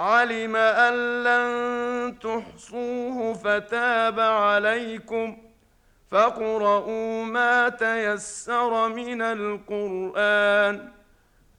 علم أن لن تحصوه فتاب عليكم فاقرؤوا ما تيسر من القرآن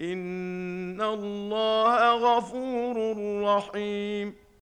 ان الله غفور رحيم